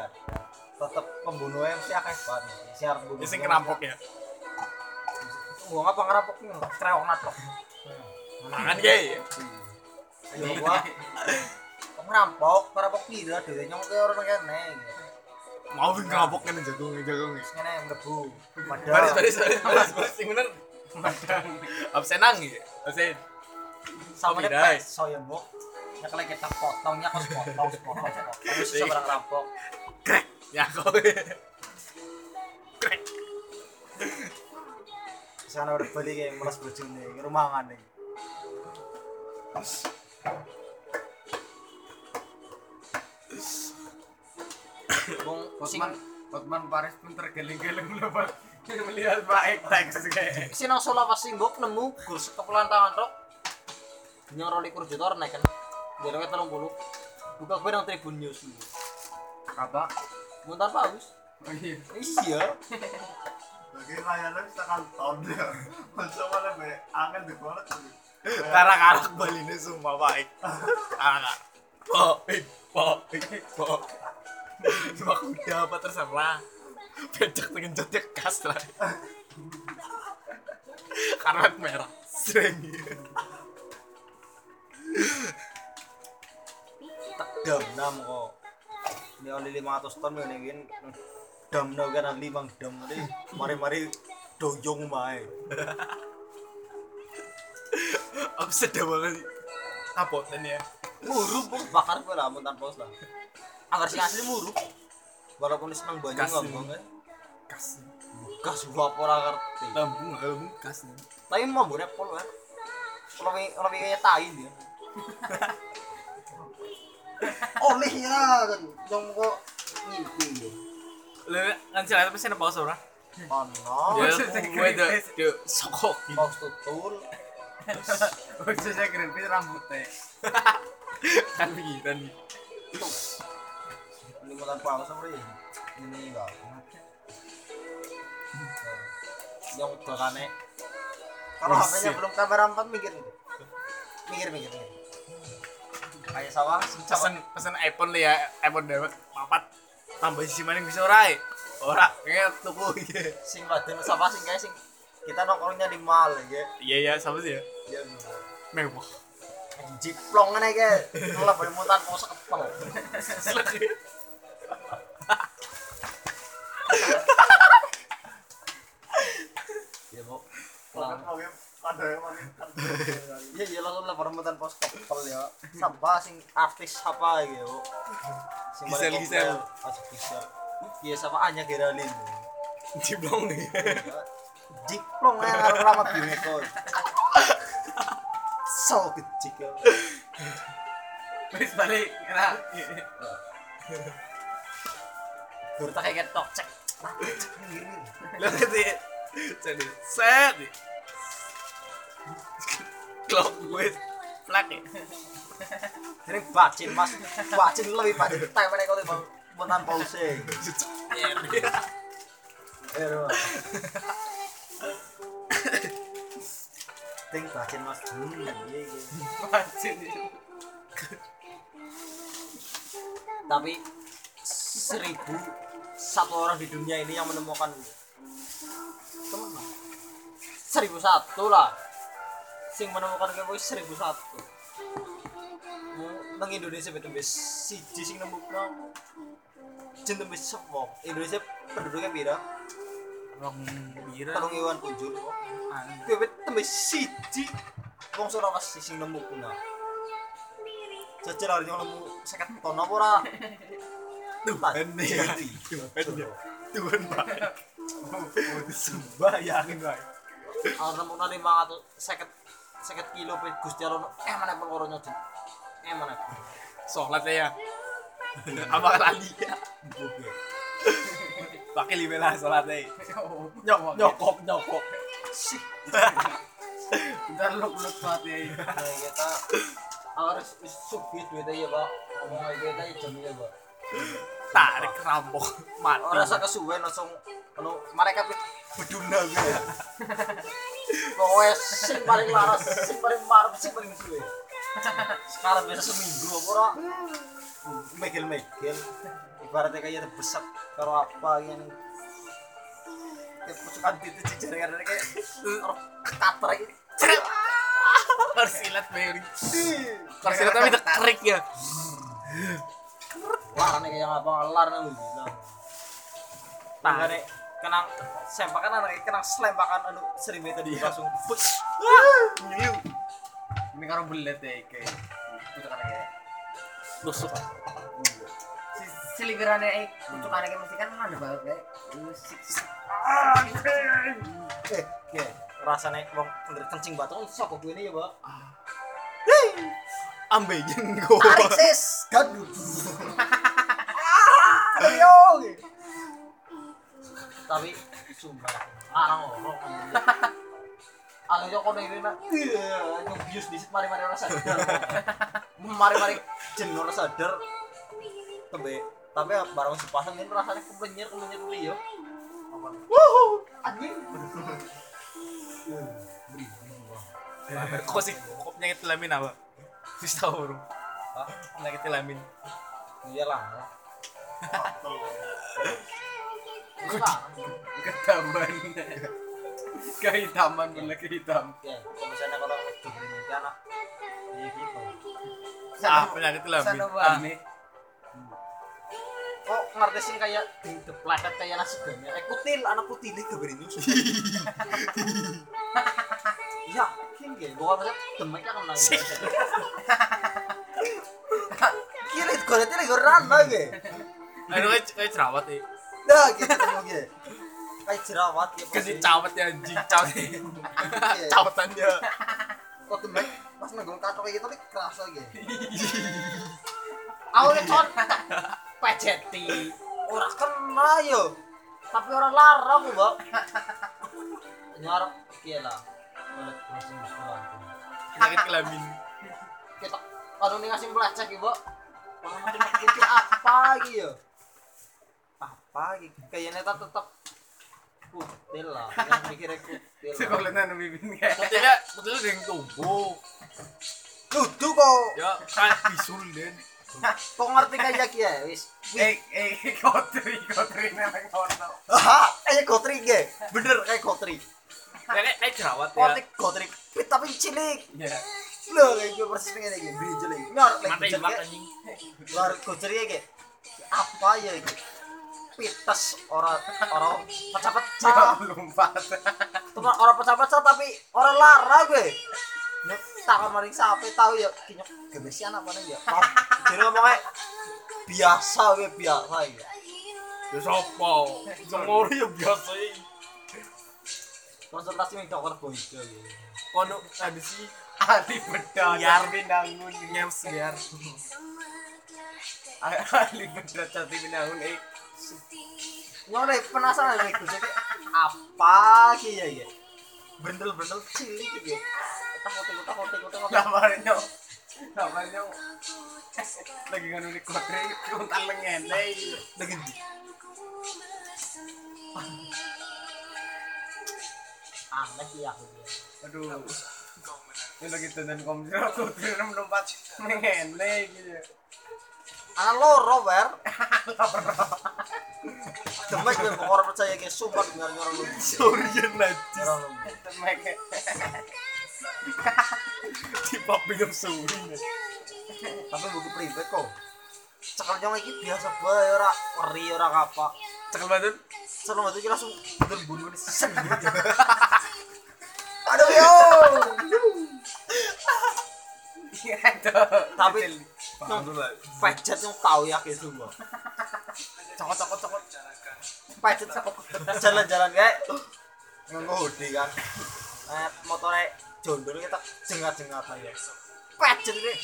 ada tetep pembunuhnya mesti akeh banget si arep bunuh Ya sing kerampok ya. gua ngapa ngerampoknya krewok natok Mangan ge. ya gua ngerampok ngerampok pira dhewe nyong ke orang kene Mau ping kerampok kan jagung jagung. ngene mlebu Baris padahal baris baris baris baris sing bener. Absenan gitu. Absen. sama pes soyo mbok nyekle kita potongnya kos potong potong potong terus barang rampok. Ya kau. Krek. sana udah beli kayak melas bojone ke rumahan nih. Bung sing Hotman Hotman Paris pun tergeleng-geleng lebat melihat Pak Ektex kayak. sing nang Solo pas sing mbok nemu kurs kepelan tangan tok. Nyoro likur juta naik kan. Telung puluh. Buka gue nang Tribun News. Apa? Muntar paus Oh iya. iya Lagi layarnya bisa kanton ya. Masa mana be angin di kolak. Karak-karak baline sumpah baik. Karak. Baik, baik, baik. Cuma kuda apa terserah. Becek tergenjot ya kas lah. Karpet merah. Sering. tak dam nam kok ini oleh 500 ton ini kan dam no kan limang dam ini mari-mari doyong bae Aku sedih banget. Kapotan ya. murup bos bakar gue lah muntar paus lah agar sing asli murup walaupun seneng banyak Kas. ngomong kan Kas. gas gua ora ngerti Lambung, lambung kas. tapi mau boleh pol kan lebih lebih kayak tai dia olehnya kan. Dong kok ngimpi Lu kan sih tapi sih paus ora. ono Ya gue tuh tuh sokok. paus tutul Khususnya Greenpeace rambutnya. Kan pikiran nih. limutan paus apa ya ini enggak. Yang dokane kalau Wih, HP-nya belum kamera 4 mikir. Nih mikir mikir mikir sawah pesen pesen iPhone li ya iPhone dewek papat tambah isi maning bisa ora ya? ora kayak tuku iya sing badan sapa sing kayak sing kita nongkrongnya di mall ya. Iya iya sama sih ya. Ya mewah. Jiplong ngene ke kalau boleh mutan mau sekepel lah mutan pos kepel ya. Sampah sing artis apa bu? Sing Gisel, Gisel. Ah, Gisel. Iya sama Anya Geraldine. Diblong nih. Jiplong ya karo lama bineko. So kecik ya Wis balik kena. Gur tak kayak tok. Cek. Lihat sih jadi set. Nih klok flak ya Ini bacin mas, bacin lebih bacin. Tak mana kau timbang bentan pause. Ero. Ting bacin mas. Hmm, iya iya. Wajib Tapi seribu satu orang di dunia ini yang menemukan teman seribu satu lah sing menemukan kayak wis seribu satu. Nang Indonesia betul bes siji sing nemukno. Jen tembe sepo Indonesia penduduknya pira? Orang bira telung iwan kunjul kowe bet tembe siji. Wong Surawas sing nemukno. Jajal hari nemu 50 ton apa ora? Tuhan ya Tuhan ya Tuhan baik Sembayangin baik Kalau nemu seket seket kilo pe. Gusti Allah eh mana pun orang nyodin eh mana? Sholat ya. Apa lali ya Pakai lima lah sholat ya. Nyokok nyokok nyokok. Ntar lu lu mati nah, kita harus subit duitnya ya pak. Ngomong kita ya jam ya pak. Tarik rampok Mati. Rasa kesuwen langsung anu mereka beduna gitu pokoknya sing paling laras sing paling marah sing paling suwe sekarang biasa seminggu apa ora? Megel megel ibaratnya kayak besar karo apa yang kayak pucukan titik jari karena kayak karo katarak ini Ceret. harus silat Mary. Harus silat tapi kerik ya. Larane kayak ngapa lar nang gila tangane kenang sempakan anak kenang selempakan anu serime tadi langsung. Put. Nyiu Ini karo belet ya kayak. Itu kan kayak. tusuk Si siligerane eh kucukane kayak mesti kan ada banget kayak. Musik. eh ya rasanya wong bener kencing batu kan sok gue ini ya mbak ambeien gue sis gaduh ayo tapi sumpah larang orang Aku yo kono ini nak, iya, nyobius di mari mari ora sadar. Mari mari jen ora sadar. Tembe, tapi barang sepasang ini rasanya kemenyer kemenyer li yo. Wuhu, anjing. kok sih kok penyakit kelamin apa wis tau bro Hah? penyakit kelamin Iya lah. Iya lah. Ketaman. Kehitaman bener kehitam. Ya, misalnya kalau iya gitu. ah penyakit ah wani. Kok ngerti sih kayak di depletet kayak nasi banyak. Eh kutil, anak kutil itu. Iya, gue kalau misalnya demeknya kan lagi. Kira itu kalau lagi orang lagi. aduh kayak jerawat ya Dah gitu gue. Kayak jerawat ya. kasih cawat ya anjing cawat cawatannya Kok demek pas nanggung katok kayak gitu nih kerasa gitu. Awalnya contoh pejeti orang kena yo. Tapi orang larang mbak nyarap kia lah. Oleh penyakit kelamin. Kita kalau nih ngasih macam itu apa gitu yo apa gitu kayaknya tetap tetap kutil lah yang mikirnya kutil lah. Sekolahnya bibin kayak. Betulnya, betulnya ada yang tumbuh lucu kok ya kayak bisul den kok ngerti kayak kia wis Eh eh kotri kotri nang kono. Aha, kayak gotri ge. Bener kayak gotri. kayak kayak jerawat ya Kotik gotri. Pit tapi cilik. Ya. Lho kayak gue persis pengen lagi brijel lagi. Ngar lagi mata brijel imak kayak apa ya iki? Pites orang orang pecah-pecah. Lompat. Teman orang pecah-pecah tapi orang lara gue. Takon maring sampe tahu ya kinyok gebesi anak mana ya. Jadi ngomongnya biasa gue biasa ya. ya sopo semua ya biasa ya Konsultasi ning dokter bojo gitu. kono ada sih Ali beda Biar. binangun. nyews biar Ali beda jati binangun eh. Nyore penasaran nih gue jadi apa sih ya ya? Bendel-bendel cilik gitu. Kita kotek kotek kotek kotek kotek. Namanya namanya lagi ngono di kotri kuntal ngene. Lagi di. Aneh sih aku ya. Aduh. Ini lagi tonton komputer kotri nem tempat ngene gitu. Anak loro wer. Demek gue kok orang percaya kayak sumpah dengar orang lu. Sorian najis Orang. Temek. di papi yang suri Tapi buku pribadi kok. Cekal jong iki biasa bae ora ori ora apa. cekal banget Selama itu langsung terbunuh nih sen gitu. Aduh yo. Tapi pejet yang tahu ya kayak semua. Cokot cokot cokot. Pejet jalan-jalan kayak nganggo hoodie kan. Eh motornya jondol kita jengat-jengat aja. Pejet ini.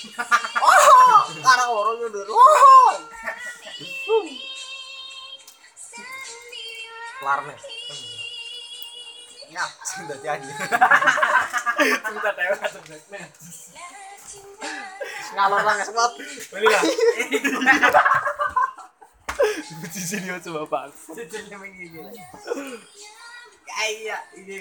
Oh, karena orang jondol. Oh. Larne. Ngap, sudah jadi. Kita dewe atau Ngalor lang spot. beli lah di sini coba pas Cicilnya begini. Kayak ini